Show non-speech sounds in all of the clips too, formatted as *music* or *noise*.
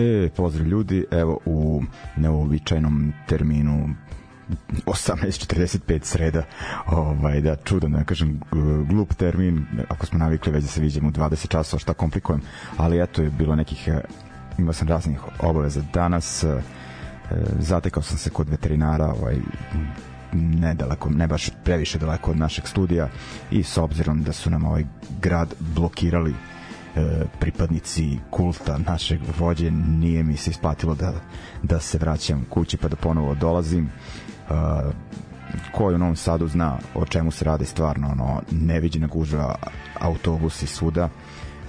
E, pozdrav ljudi, evo u neobičajnom terminu 18.45 sreda ovaj, da čudo da kažem glup termin ako smo navikli već da se viđemo u 20 časova šta komplikujem ali eto je bilo nekih e, imao sam raznih obaveza danas e, zatekao sam se kod veterinara ovaj, nedaleko, ne baš previše daleko od našeg studija i s obzirom da su nam ovaj grad blokirali pripadnici kulta našeg vođe nije mi se isplatilo da, da se vraćam kući pa da ponovo dolazim. E, ko je u Novom Sadu zna o čemu se radi stvarno ono neviđena gužva autobusi svuda.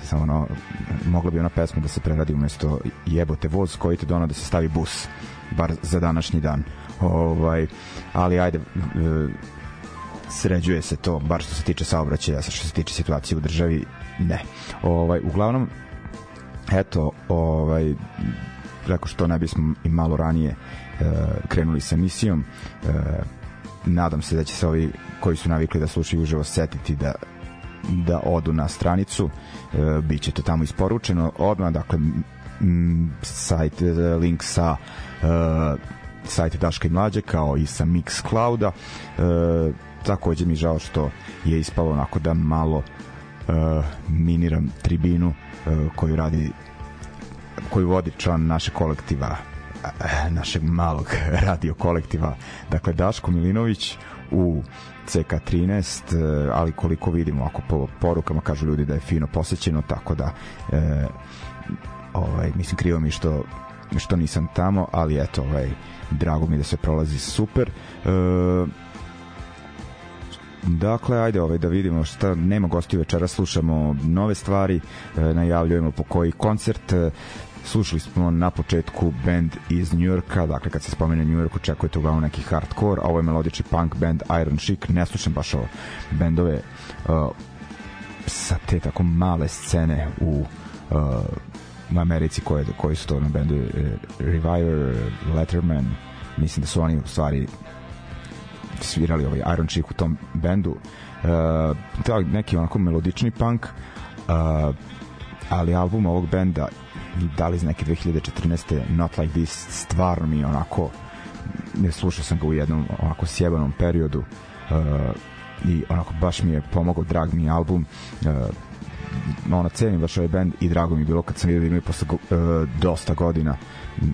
Samo ono mogla bi ona pesma da se preradi umesto jebote voz koji te dono da se stavi bus bar za današnji dan. Ovaj ali ajde e, sređuje se to bar što se tiče saobraćaja što se tiče situacije u državi ne. Ovaj, uglavnom, eto, ovaj, rekao što ne bismo i malo ranije e, krenuli sa emisijom, e, nadam se da će se ovi koji su navikli da slušaju uživo setiti da da odu na stranicu. E, bit će to tamo isporučeno odmah dakle m, sajt, e, link sa e, sajte Daška i Mlađe kao i sa Mixclouda. E, takođe mi žao što je ispalo onako da malo uh, miniram tribinu uh, koju radi koju vodi član naše kolektiva našeg malog *laughs* radio kolektiva. Dakle Daško Milinović u CK13 ali koliko vidimo ako po porukama kažu ljudi da je fino posećeno tako da e, ovaj, mislim krivo mi što što nisam tamo ali eto ovaj, drago mi da se prolazi super. E, Dakle, ajde ovaj, da vidimo šta nema gostiju večera, slušamo nove stvari, e, najavljujemo po koji koncert, e, slušali smo na početku band iz New Yorka, dakle kad se spomene New York očekujete uglavnom neki hardcore, a ovo je melodični punk band Iron Chic, ne slušam baš ovo bendove uh, sa te tako male scene u uh, u Americi koje, koji su to na bendu uh, Reviver, Letterman mislim da su oni u stvari svirali ovaj Iron Chic u tom bendu uh, to neki onako melodični punk uh, ali album ovog benda da li iz neke 2014. Not Like This stvarno mi onako ne slušao sam ga u jednom onako sjebanom periodu uh, i onako baš mi je pomogao drag mi album uh, ono cenim baš ovaj band i drago mi je bilo kad sam vidio da imaju posle uh, dosta godina uh,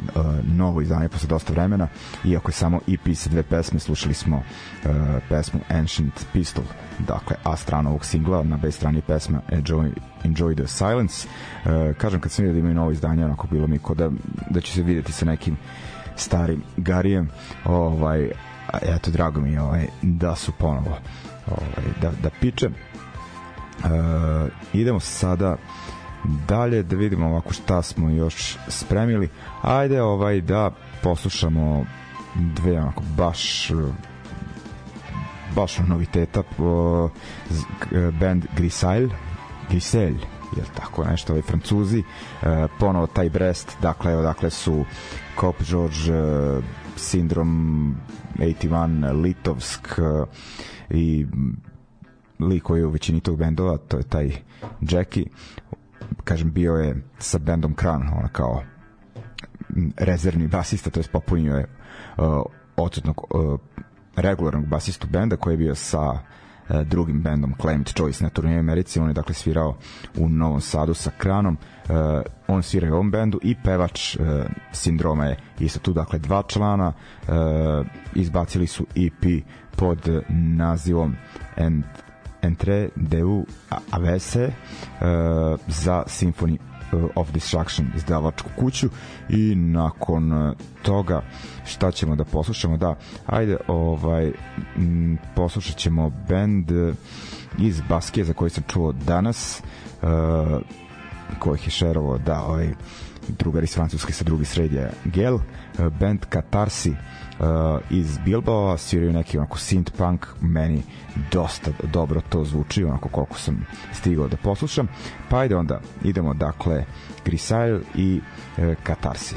novo izdanje posle dosta vremena iako je samo EP sa dve pesme slušali smo uh, pesmu Ancient Pistol dakle A strana ovog singla na B strani pesma Enjoy, Enjoy the Silence. Uh, kažem kad sam vidio da imaju novo izdanje onako bilo mi ko da, da će se videti sa nekim starim Garijem ovaj, eto drago mi je ovaj, da su ponovo ovaj, da, da pičem uh, idemo sada dalje da vidimo ovako šta smo još spremili. Ajde ovaj da poslušamo dve onako baš baš noviteta uh, band Grisail Grisel je tako nešto ovaj francuzi. Uh, ponovo taj Brest dakle odakle su Cop George uh, Sindrom 81 Litovsk uh, i lik koji je u većini tog bendova, to je taj Jackie, kažem, bio je sa bendom Kran, ona kao rezervni basista, to je popunio je uh, odsutnog uh, regularnog basistu benda koji je bio sa uh, drugim bendom Claimed Choice na turniru Americi, on je dakle svirao u Novom Sadu sa Kranom, uh, on svira u ovom bendu i pevač uh, Sindroma je isto tu, dakle dva člana, uh, izbacili su EP pod nazivom And Entre Deu Avese uh, za Symphony of Destruction izdavačku kuću. I nakon toga šta ćemo da poslušamo? Da ajde ovaj m, poslušat ćemo band iz Baske za koji sam čuo danas uh, kojih je šerovo da ovaj drugar iz Francuske sa drugi sredje Gel, uh, band Katarsi. uh, iz Bilbao sviraju neki onako synth punk meni dosta dobro to zvuči onako koliko sam stigao da poslušam. Pa ajde onda idemo dakle Grisail i uh, Katarsi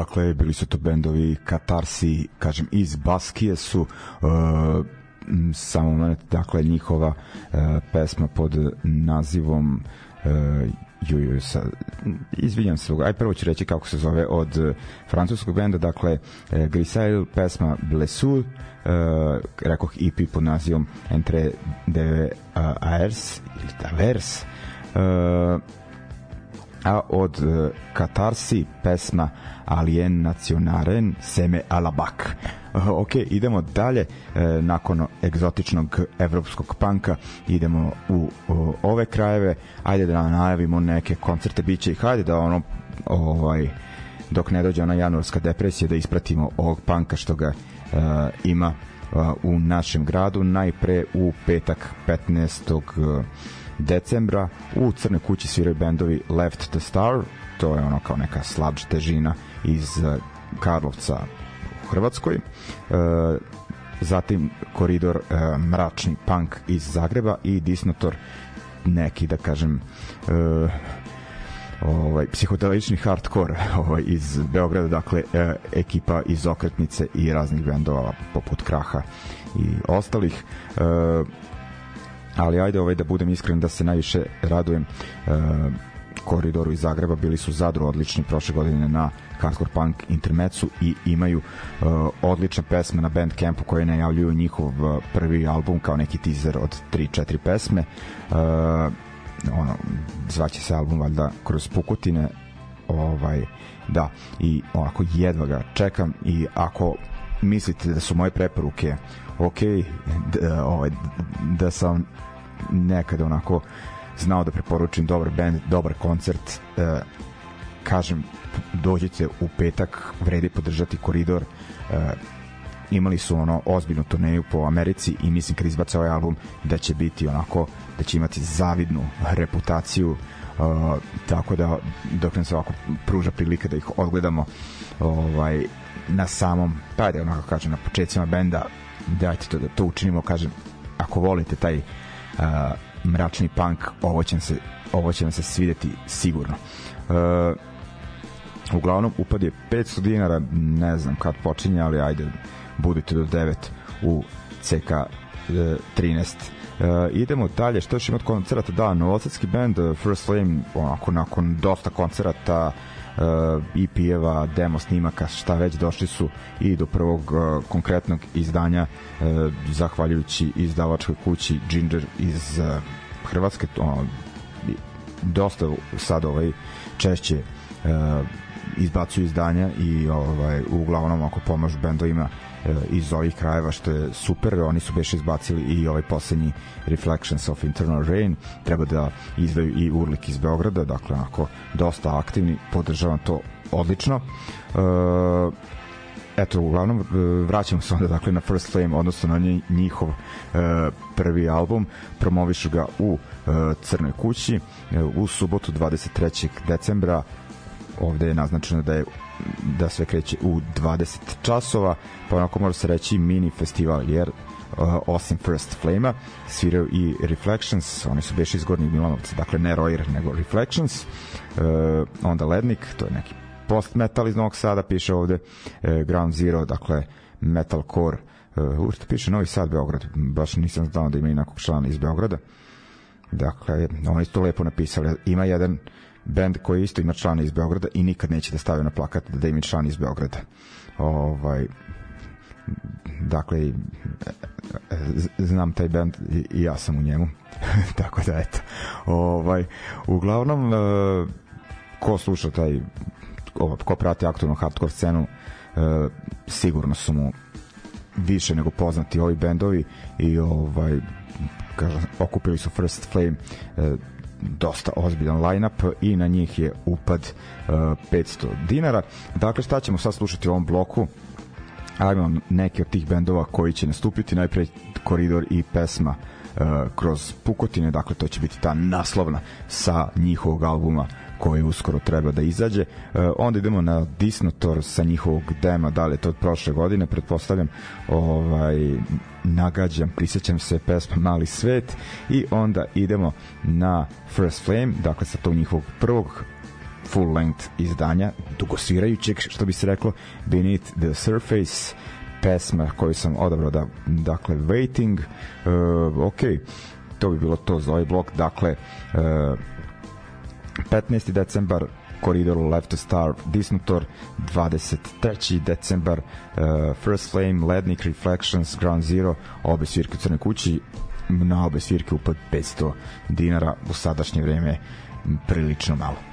Dakle, bili su to bendovi Katarsi, kažem, iz Baskije su uh, samo moment, dakle, njihova uh, pesma pod nazivom uh, ju, sa, izvinjam se, aj prvo ću reći kako se zove od francuskog benda, dakle Grisail, pesma Blessur, uh, rekoh EP pod nazivom Entre de Aers ili Tavers uh, a od uh, Katarsi pesma Alien Nacionaren Seme Alabak. Uh, ok, idemo dalje. Uh, nakon egzotičnog evropskog panka idemo u uh, ove krajeve. Ajde da najavimo neke koncerte, biće ih. Ajde da ono ovaj dok ne dođe ona januarska depresija da ispratimo ovog panka što ga uh, ima uh, u našem gradu. Najpre u petak 15 decembra u Crnoj kući sviraju bendovi Left the Star, to je ono kao neka sludge težina iz eh, Karlovca u Hrvatskoj. E, zatim koridor e, Mračni punk iz Zagreba i Disnotor neki da kažem e, ovaj psihodelični hardcore *laughs* ovaj iz Beograda. Dakle e, ekipa iz Okretnice i raznih bendova poput Kraha i ostalih. E, ali ajde ovaj da budem iskren da se najviše radujem uh, koridoru iz Zagreba. Bili su Zadru odlični prošle godine na Hardcore Punk Intermecu i imaju uh, odlične pesme na Bandcampu koje najavljuju njihov uh, prvi album kao neki teaser od 3-4 pesme. Uh, ono, zvaće se album valjda kroz Pukutine ovaj, da, i onako jedva ga čekam i ako mislite da su moje preporuke ok, da, ovaj, da sam nekada onako znao da preporučim dobar band, dobar koncert e, kažem dođite u petak vredi podržati koridor. E, imali su ono ozbiljnu turneju po Americi i mislim kad izbace ovaj album da će biti onako da će imati zavidnu reputaciju uh, tako da dok nam se ovako pruža prilika da ih odgledamo ovaj na samom pa ajde onako kažem na početcima benda dajte to da to učinimo kažem ako volite taj mračni punk ovo će se ovo će vam se svideti sigurno uh, uglavnom upad je 500 dinara ne znam kad počinje ali ajde budite do 9 u CK uh, 13 Uh, idemo dalje, što još ima od koncerata? Da, Novosadski band uh, First Flame, onako, nakon dosta koncerata EP-eva, demo snimaka, šta već došli su i do prvog uh, konkretnog izdanja uh, zahvaljujući izdavačkoj kući Ginger iz uh, Hrvatske. Ono, dosta sad ovaj češće uh, izbacuju izdanja i ovaj uglavnom ako pomažu bendovima E, iz ovih krajeva što je super, oni su beše izbacili i ovaj poslednji Reflections of Internal Rain, treba da izdaju i Urlik iz Beograda, dakle onako dosta aktivni, podržavam to odlično. Uh, eto, uglavnom, e, vraćamo se onda dakle na First Flame, odnosno na njihov prvi album, promovišu ga u Crnoj kući u subotu 23. decembra ovde je naznačeno da je da sve kreće u 20 časova, pa onako može se reći mini festival, jer uh, osim First Flame-a sviraju i Reflections, oni su beši iz Gornjeg Milanovca, dakle ne Royer, nego Reflections, uh, onda Lednik, to je neki post metal iz Novog Sada, piše ovde uh, Ground Zero, dakle metalcore, uh, ušte piše Novi Sad, Beograd, baš nisam znao da ima i nekog člana iz Beograda, dakle, oni su to lepo napisali, ima jedan uh, bend koji isto ima člana iz Beograda i nikad neće da stave na plakat da ima član iz Beograda. Ovaj, dakle, znam taj bend i ja sam u njemu. *laughs* Tako da, eto. Ovaj, uglavnom, e, ko sluša taj, ko prati aktualnu hardcore scenu, e, sigurno su mu više nego poznati ovi bendovi i ovaj kažem, okupili su First Flame e, dosta ozbiljan line-up i na njih je upad uh, 500 dinara. Dakle, šta ćemo sad slušati u ovom bloku? Ajmo neke od tih bendova koji će nastupiti. Najpre Koridor i pesma uh, kroz Pukotine, dakle to će biti ta naslovna sa njihovog albuma koji uskoro treba da izađe. Uh, onda idemo na Disnotor sa njihovog dema, da li je to od prošle godine, pretpostavljam, ovaj, nagađam, prisjećam se pesma Mali svet. I onda idemo na First Flame, dakle sa tog njihovog prvog full length izdanja, dugosvirajućeg, što bi se reklo, Beneath the Surface, pesma koju sam odabrao da, dakle, Waiting, uh, ok, to bi bilo to za ovaj blok, dakle, uh, 15. decembar Koridor Left to Star Disnutor 23. decembar uh, First Flame, Lednik Reflections, Ground Zero obe svirke u Crnoj kući na obe svirke upad 500 dinara u sadašnje vreme prilično malo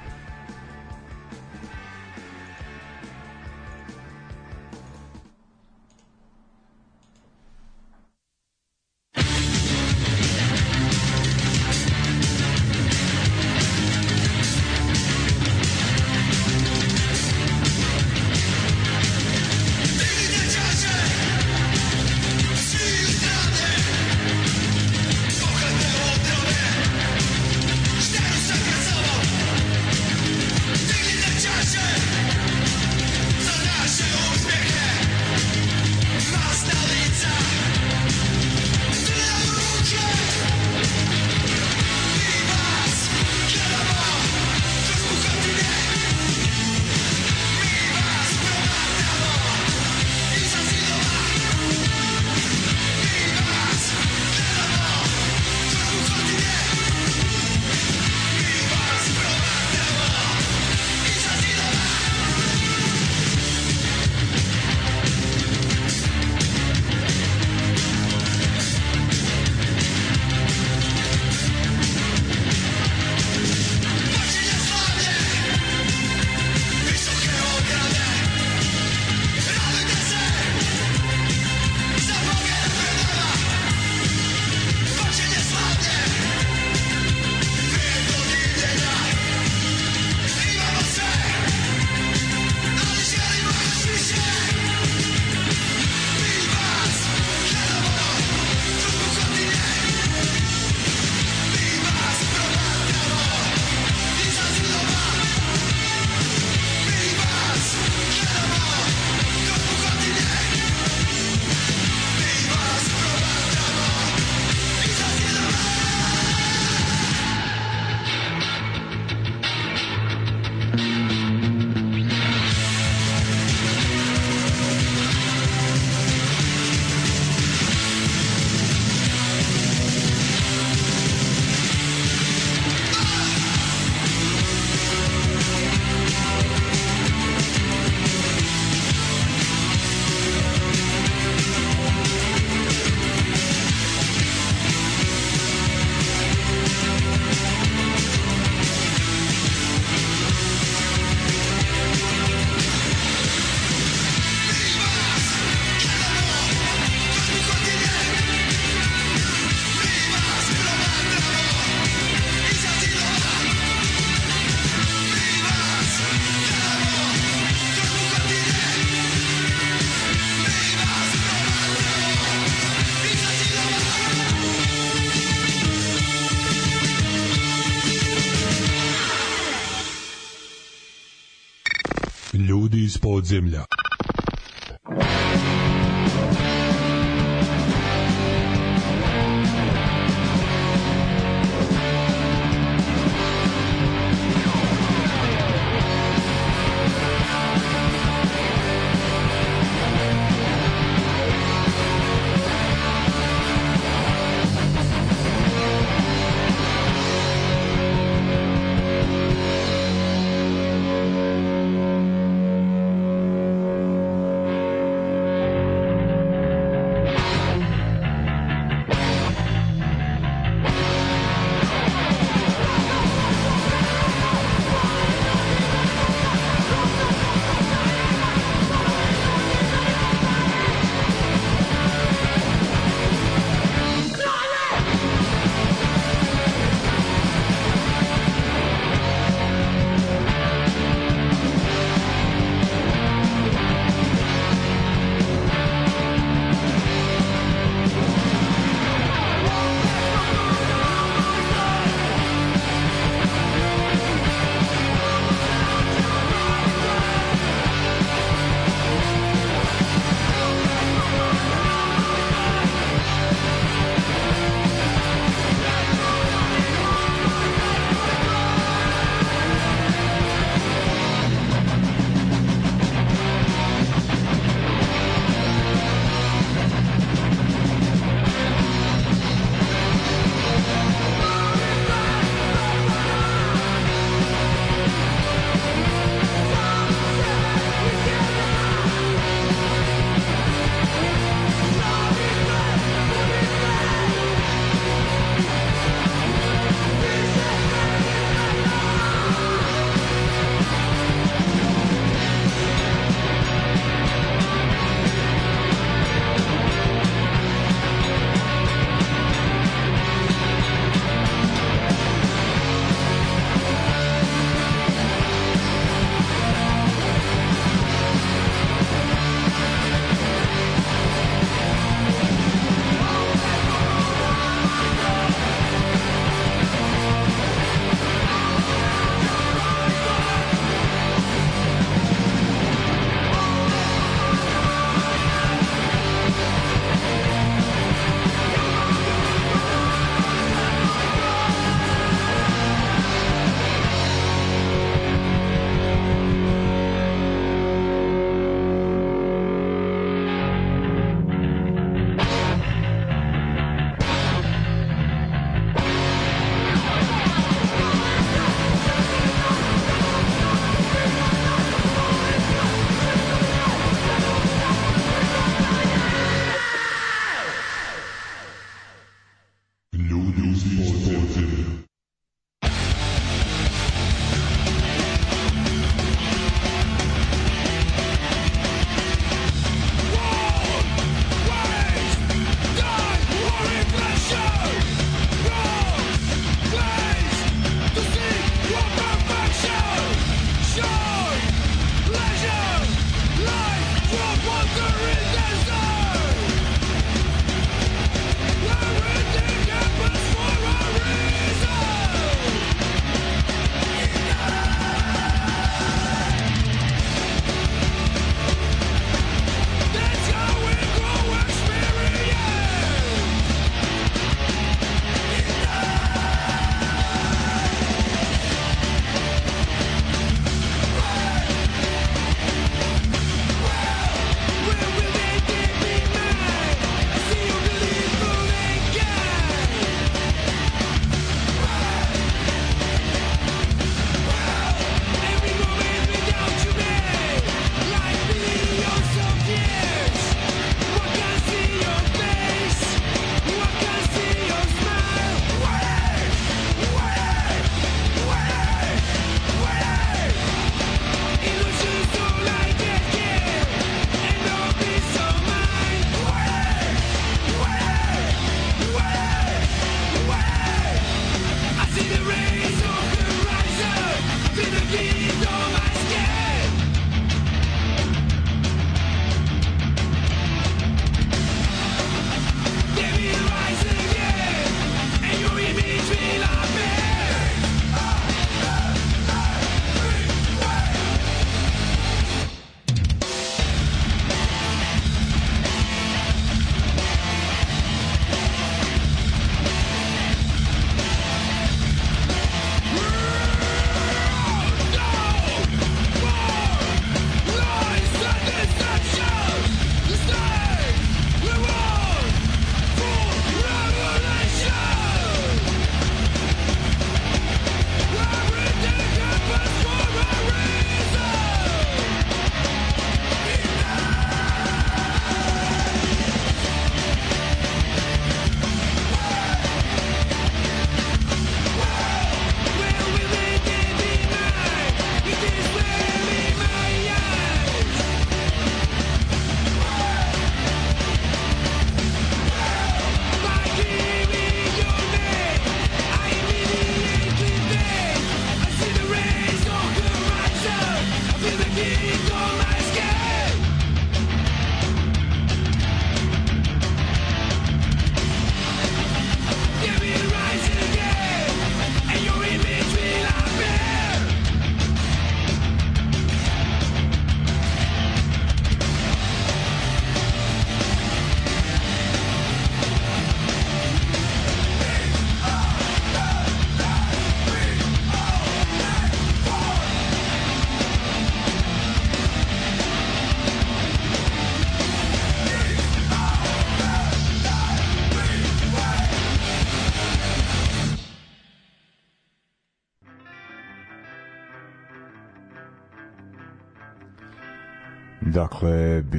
podzemlja.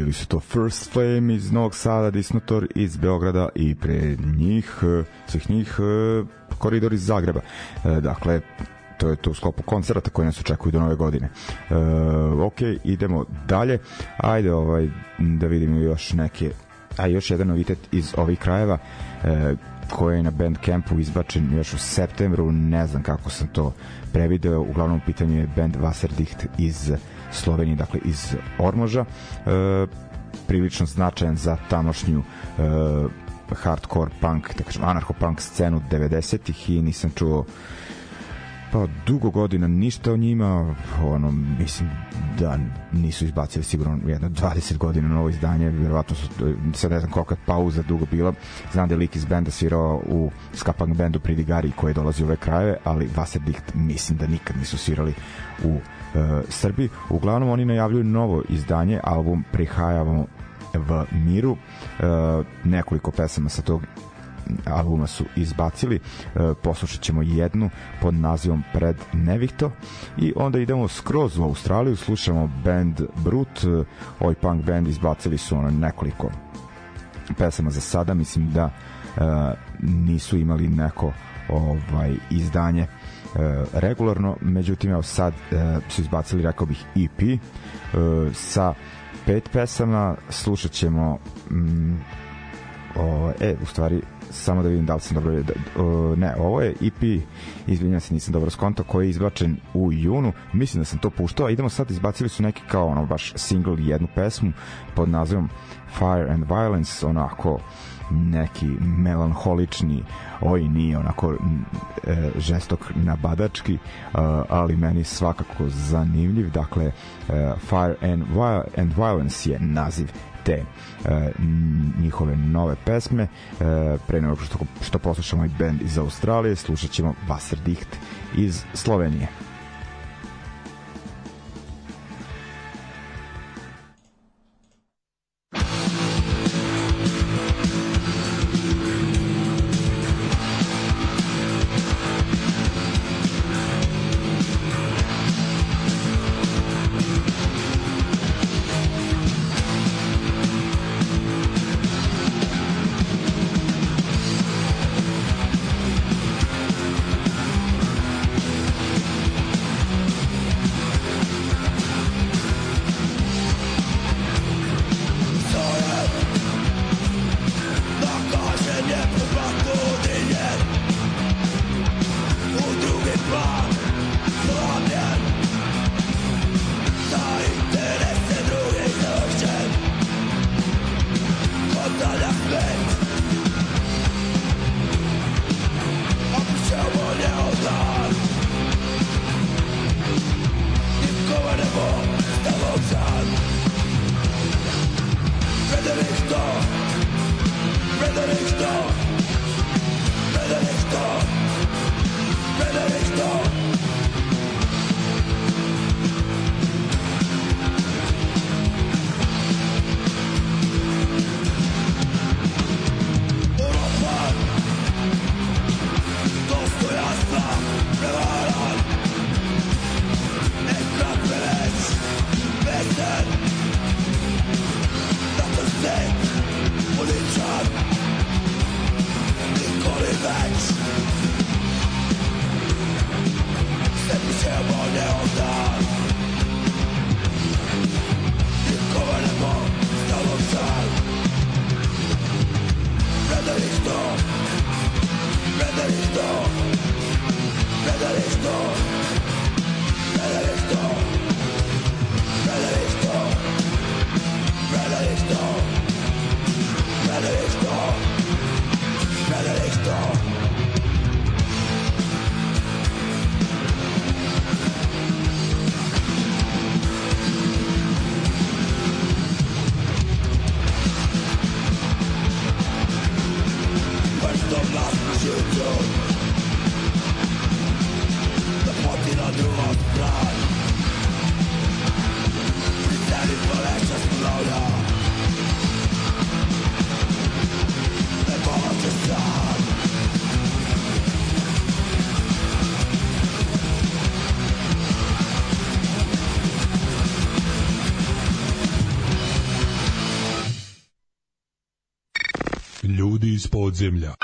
Bili su to First Flame iz Novog Sada, Disnotor iz Beograda i pre njih, e, svih njih, e, koridor iz Zagreba. E, dakle, to je to u sklopu koncerta koji nas očekuju do nove godine. E, ok, idemo dalje. Ajde ovaj, da vidimo još neke a još jedan novitet iz ovih krajeva e, koji je na Bandcampu izbačen još u septembru, ne znam kako sam to prevideo, uglavnom pitanje je band Wasserdicht iz Slovenije, dakle iz Ormoža, e, prilično značajan za tamošnju e, hardcore punk, tako kažem, anarcho-punk scenu 90-ih i nisam čuo pa dugo godina ništa o njima ono mislim da nisu izbacili sigurno jedno 20 godina novo izdanje verovatno su sad ne znam kolika pauza dugo bila. Znam da je lik iz benda svirao u skapang bendu Pridigari koji dolazi u ove krajeve ali Wasserdicht mislim da nikad nisu svirali u uh, Srbiji. Uglavnom oni najavljuju novo izdanje album Prihajavamo v miru. Uh, nekoliko pesama sa tog albuma su izbacili. E, poslušat ćemo jednu pod nazivom Pred Nevihto i onda idemo skroz u Australiju slušamo band Brut. E, ovaj punk band izbacili su ono nekoliko pesama za sada. Mislim da e, nisu imali neko ovaj izdanje e, regularno. Međutim evo sad e, su izbacili rekao bih EP e, sa pet pesama slušat ćemo mm, o, e, u stvari samo da vidim da li sam dobro da, uh, ne, ovo je EP izvinjam se, nisam dobro skonto koji je izbačen u junu, mislim da sam to puštao a idemo sad, izbacili su neki kao ono baš single jednu pesmu pod nazivom Fire and Violence onako neki melanholični oj nije onako e, žestok nabadački e, ali meni svakako zanimljiv. Dakle e, Fire and, and Violence je naziv te e, njihove nove pesme. E, pre nego što, što poslušamo i band iz Australije, slušat ćemo Wasserdicht iz Slovenije. Ljudi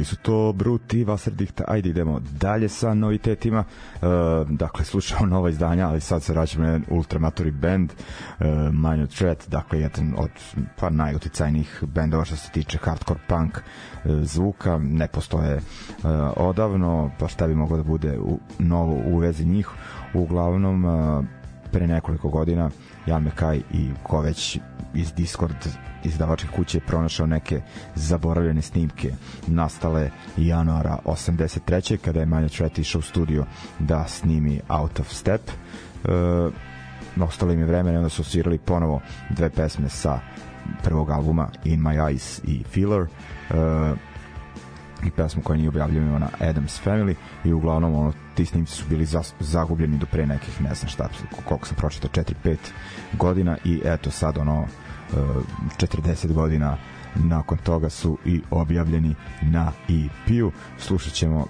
bili su to Brut i Wasserdicht. Ajde idemo dalje sa novitetima. E, dakle, slušamo nova izdanja, ali sad se vraćamo na Ultramatori band, e, Minor Threat, dakle, jedan od pa najuticajnijih bendova što se tiče hardcore punk e, zvuka. Ne postoje e, odavno, pa šta bi moglo da bude u, novo u vezi njih. Uglavnom, e, pre nekoliko godina Jan Mekaj i ko već iz Discord izdavačke kuće pronašao neke zaboravljene snimke nastale januara 83. kada je Manja Threat išao u studio da snimi Out of Step e, ostalo im je vremena onda su svirali ponovo dve pesme sa prvog albuma In My Eyes i Filler e, i pesmu koja nije objavljena na Adams Family i uglavnom ono, ti snimci su bili za, zagubljeni do pre nekih ne znam šta, koliko sam pročitao 4-5 godina i eto sad ono 40 godina nakon toga su i objavljeni na EP-u slušat ćemo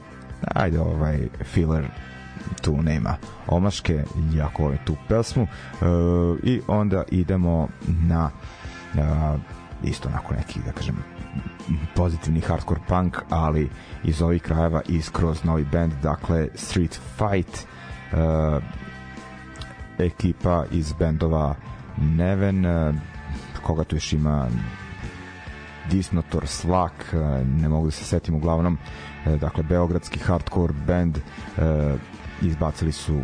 ajde ovaj filler tu nema omaške jako volim tu pesmu. Uh, i onda idemo na uh, isto onako neki da kažem pozitivni hardcore punk ali iz ovih krajeva i skroz novi band dakle Street Fight uh, ekipa iz bendova Neven uh, koga tu još ima Disnotor, Slak, ne mogu da se setim uglavnom, dakle, beogradski hardcore band, izbacili su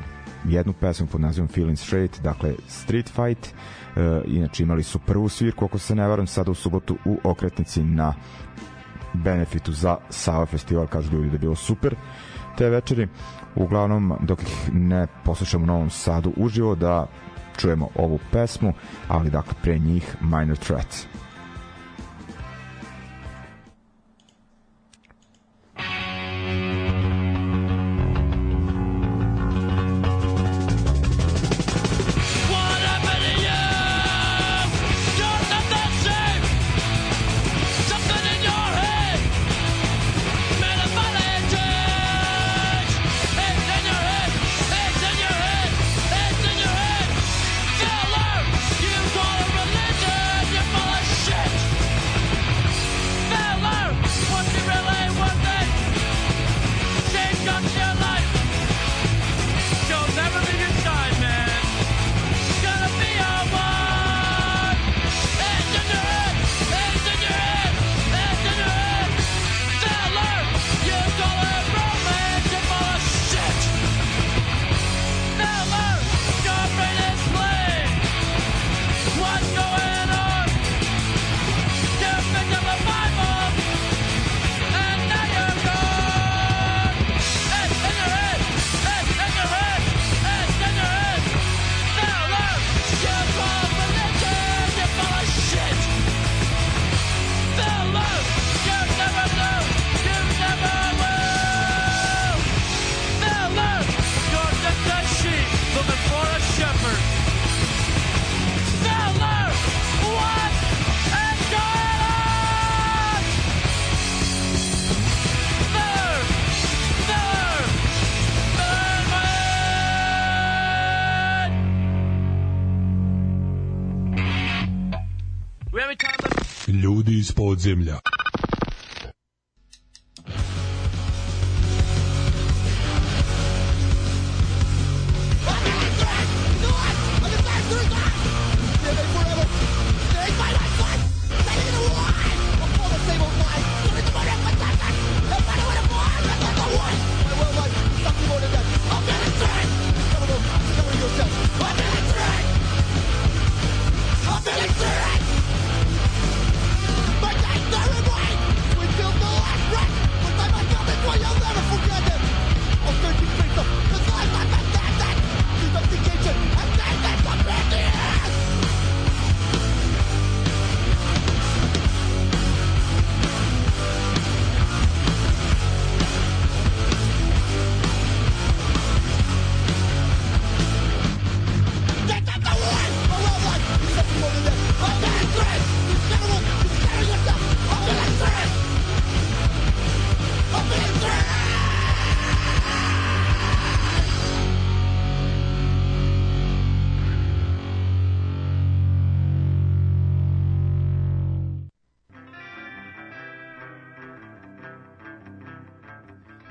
jednu pesmu pod nazivom Feeling Straight, dakle Street Fight, inače imali su prvu svirku, ako se ne varam, sada u subotu u okretnici na benefitu za Sava festival, kažu ljudi da je bilo super te večeri. Uglavnom, dok ih ne poslušamo u Novom Sadu uživo, da čujemo ovu pesmu, ali dakle pre njih Minor Threat.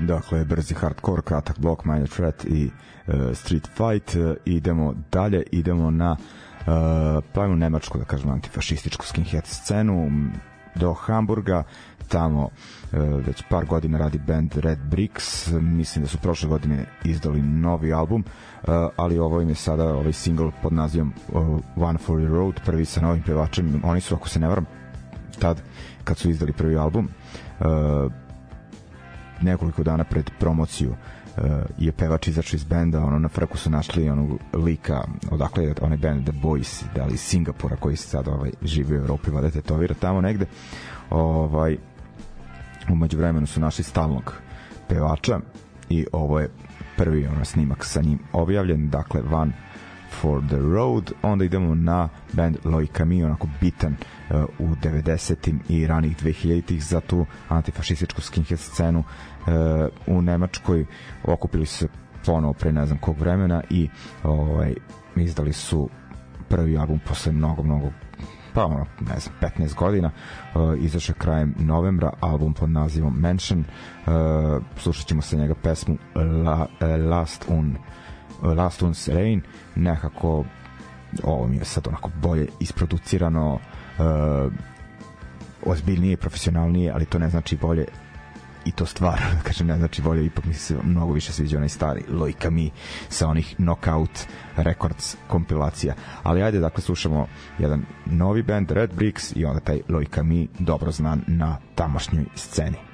Dakle brzi hardcore, kratak blok, minor threat i uh, street fight. Uh, idemo dalje, idemo na uh, pa nemačku, da kažem, antifašističku skinhead scenu do Hamburga, tamo uh, već par godina radi band Red Bricks, mislim da su prošle godine izdali novi album, uh, ali ovo im je sada ovaj single pod nazivom One for the Road, prvi sa novim pevačem, oni su, ako se ne varam, tad kad su izdali prvi album, uh, nekoliko dana pred promociju uh, je pevač izašao iz benda, ono na frku su našli onog lika, odakle je onaj band The Boys, da li Singapura koji se sad ovaj, živi u Evropi, vada tetovira tamo negde. Ovaj, umeđu vremenu su našli stalnog pevača i ovo je prvi ono, snimak sa njim objavljen, dakle Van for the Road, onda idemo na band Loi Camille, onako bitan uh, u 90-im i ranih 2000-ih za tu antifašističku skinhead scenu. Uh, u Nemačkoj okupili se ponovo pre ne znam kog vremena i ovaj, izdali su prvi album posle mnogo, mnogo pa ono, ne znam, 15 godina. Uh, izašao krajem novembra album pod nazivom Mansion. Uh, slušat ćemo sa njega pesmu La, uh, Last Un Last Un's Rain nekako ovo mi je sad onako bolje isproducirano uh, ozbiljnije, profesionalnije, ali to ne znači bolje i to stvar, *laughs* da kažem, ne znači bolje, ipak mi se mnogo više sviđa onaj stari Lojka Mi sa onih Knockout Records kompilacija. Ali ajde, dakle, slušamo jedan novi band, Red Bricks, i onda taj Lojka Mi, dobro znan na tamošnjoj sceni.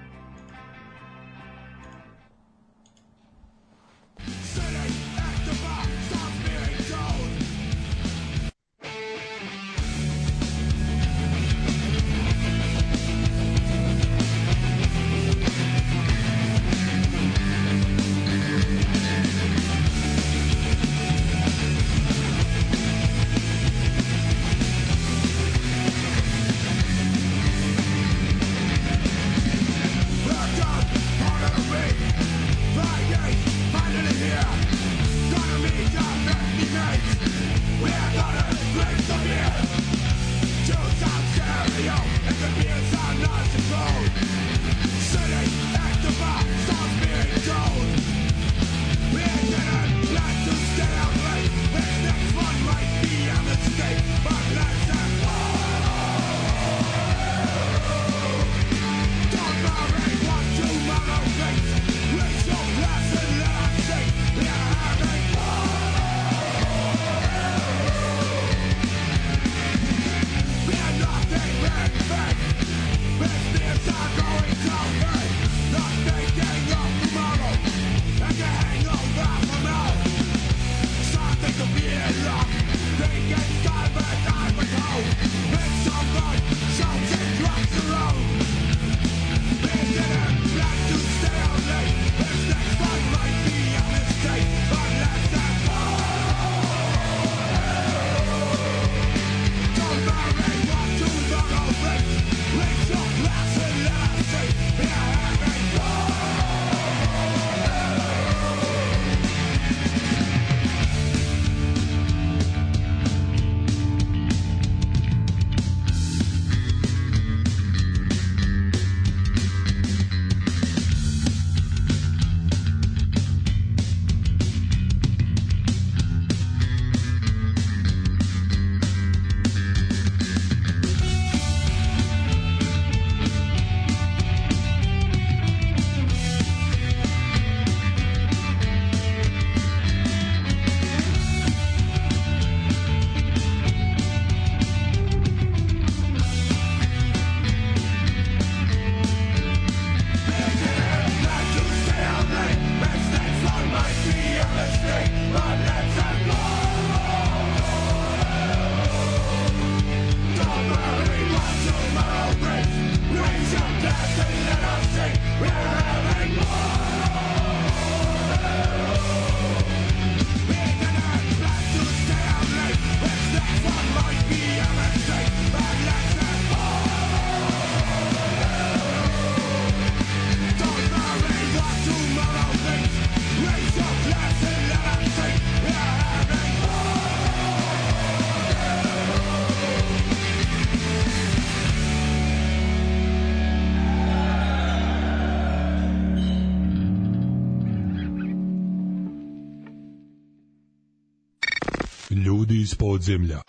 Podzemlja.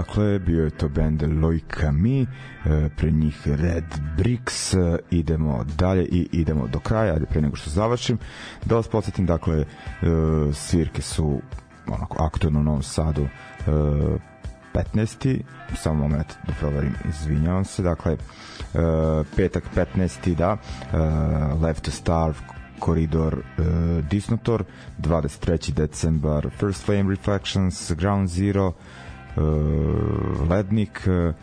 Dakle, bio je to band Loika Mi, e, pre njih Red Bricks, e, idemo dalje i idemo do kraja, ajde pre nego što završim. Da vas podsjetim, dakle, e, svirke su onako aktualno u Novom Sadu 15. Samo moment da proverim, izvinjavam se. Dakle, petak 15. da, Left to Starve, Koridor uh, Disnotor, 23. decembar First Flame Reflections, Ground Zero, Lednik, uh,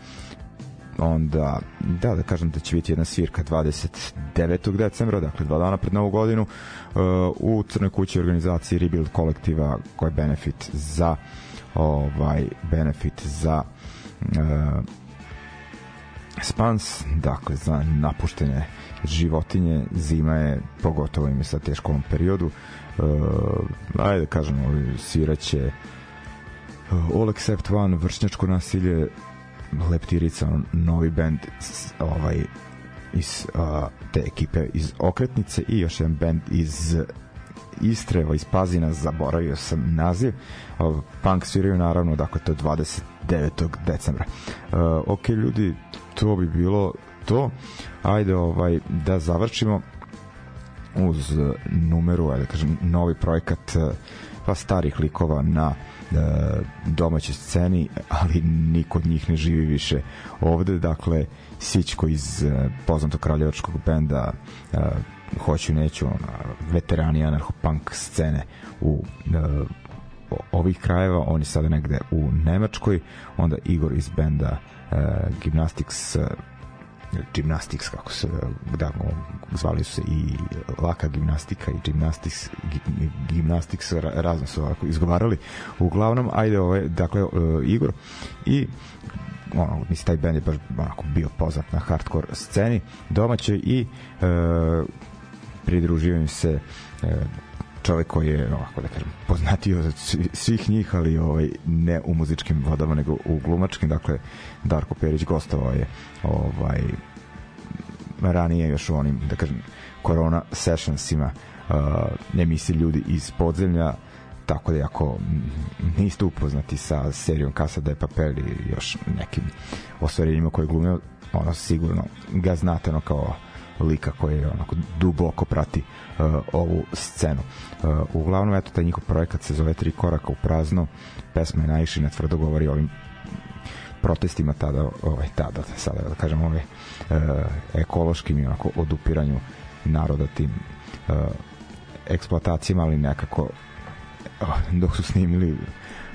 onda, da, da kažem da će biti jedna svirka 29. decembra, dakle dva dana pred novu godinu, uh, u Crnoj kući organizaciji Rebuild kolektiva koja je benefit za ovaj benefit za uh, Spans, dakle za napuštene životinje, zima je pogotovo im je sad teško ovom periodu uh, ajde da kažemo sviraće All Except One, vršnjačko nasilje Leptirica, novi band ovaj iz uh, te ekipe iz Okretnice i još jedan band iz Istre, iz Pazina, zaboravio sam naziv. Uh, punk sviraju naravno, dakle to je 29. decembra. Uh, ok, ljudi, to bi bilo to. Ajde ovaj da završimo uz numeru, ajde da kažem, novi projekat uh, pa starih likova na uh, domaćoj sceni, ali niko od njih ne živi više ovde, dakle Sićko iz uh, poznatog kraljevačkog benda uh, hoću neću veterani anarcho-punk scene u uh, ovih krajeva, on je sada negde u Nemačkoj, onda Igor iz benda uh, Gymnastics uh, gymnastics kako se da zvali su se i laka gimnastika i gymnastics gymnastics razno su ovako izgovarali. Uglavnom ajde ovaj dakle uh, Igor. I ono, mislim, taj band je baš onako bio poznat na hardcore sceni domaćoj i uh, pridružio se uh, čovek koji je ovako da kažem poznatio od svih njih ali ovaj ne u muzičkim vodama nego u glumačkim. Dakle Darko Perić gostovao je ovaj ranije još u onim da kažem Corona Sessionsima uh, emisiji ljudi iz podzemlja. Tako da ako niste upoznati sa serijom Casa de Papel i još nekim ostvarenjima koje glumio ono sigurno ga znate ono kao lika koji onako duboko prati uh, ovu scenu. Uh, uglavnom, eto, taj njihov projekat se zove Tri koraka u prazno, pesma je najviše na tvrdo govori o ovim protestima tada, ovaj, tada, sada da kažem, ovaj, uh, ekološkim i onako odupiranju naroda tim uh, eksploatacijama, ali nekako uh, dok su snimili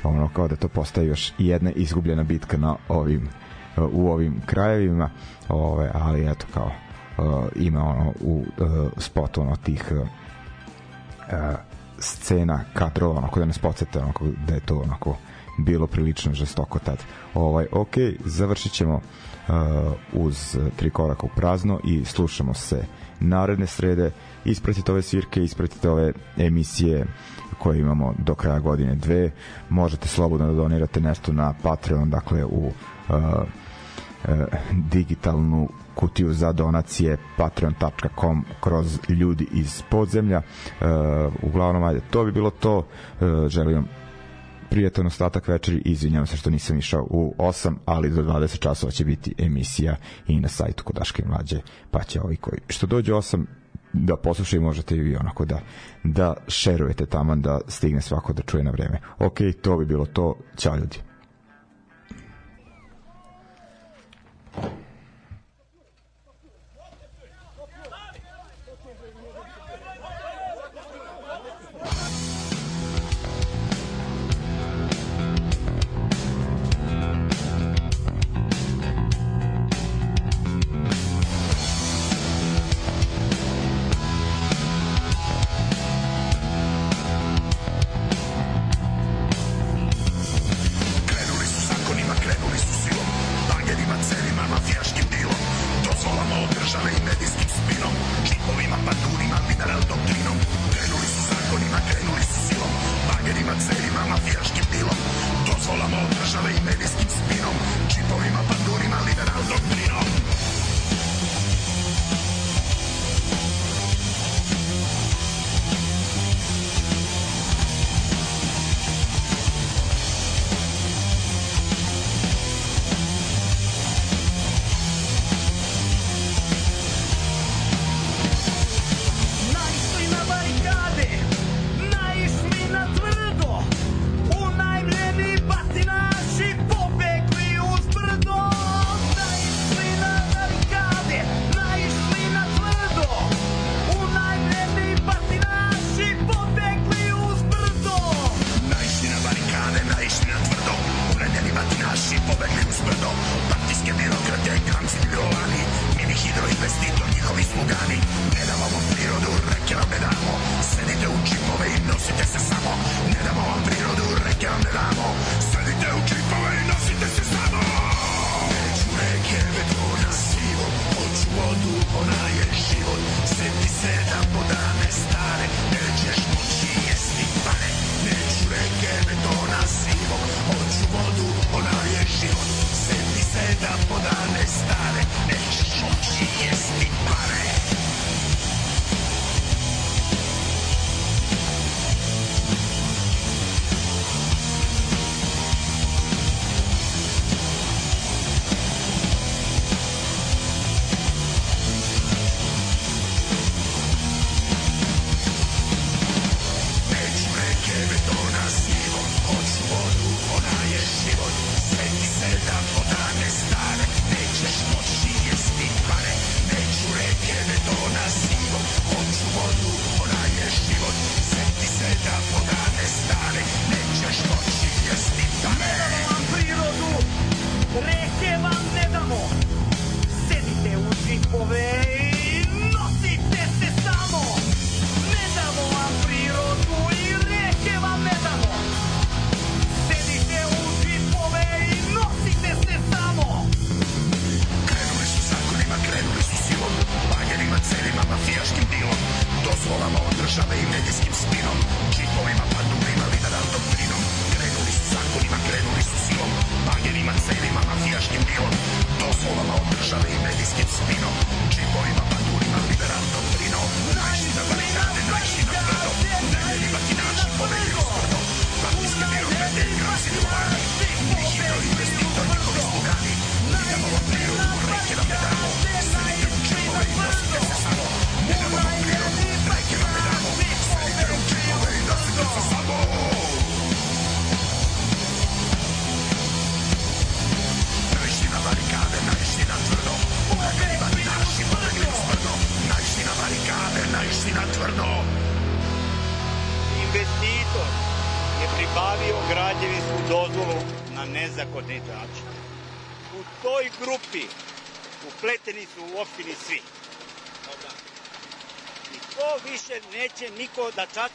ono kao da to postaje još jedna izgubljena bitka na ovim uh, u ovim krajevima ove, ali eto kao uh, ima ono u uh, spotu ono tih uh, uh, scena kadrova onako da nas podsjete onako da je to onako bilo prilično žestoko tad. Ovaj, ok, završit ćemo uh, uz tri koraka u prazno i slušamo se naredne srede. Ispratite ove svirke, ispratite ove emisije koje imamo do kraja godine dve. Možete slobodno da donirate nešto na Patreon, dakle u uh, uh, digitalnu kutiju za donacije patreon.com kroz ljudi iz podzemlja. Uh, uglavnom ajde to bi bilo to. Uh, želim vam prijatan ostatak večeri. Izvinjavam se što nisam išao u 8 ali do 20 časova će biti emisija i na sajtu Kodaške mlađe pa će ovi koji što dođe 8 da poslušaju možete i vi onako da da šerujete tamo da stigne svako da čuje na vreme. Ok, to bi bilo to, ćao ljudi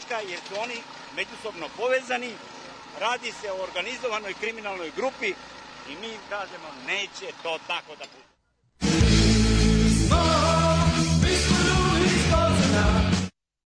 teška jer su oni međusobno povezani, radi se o organizovanoj kriminalnoj grupi i mi im kažemo neće to tako da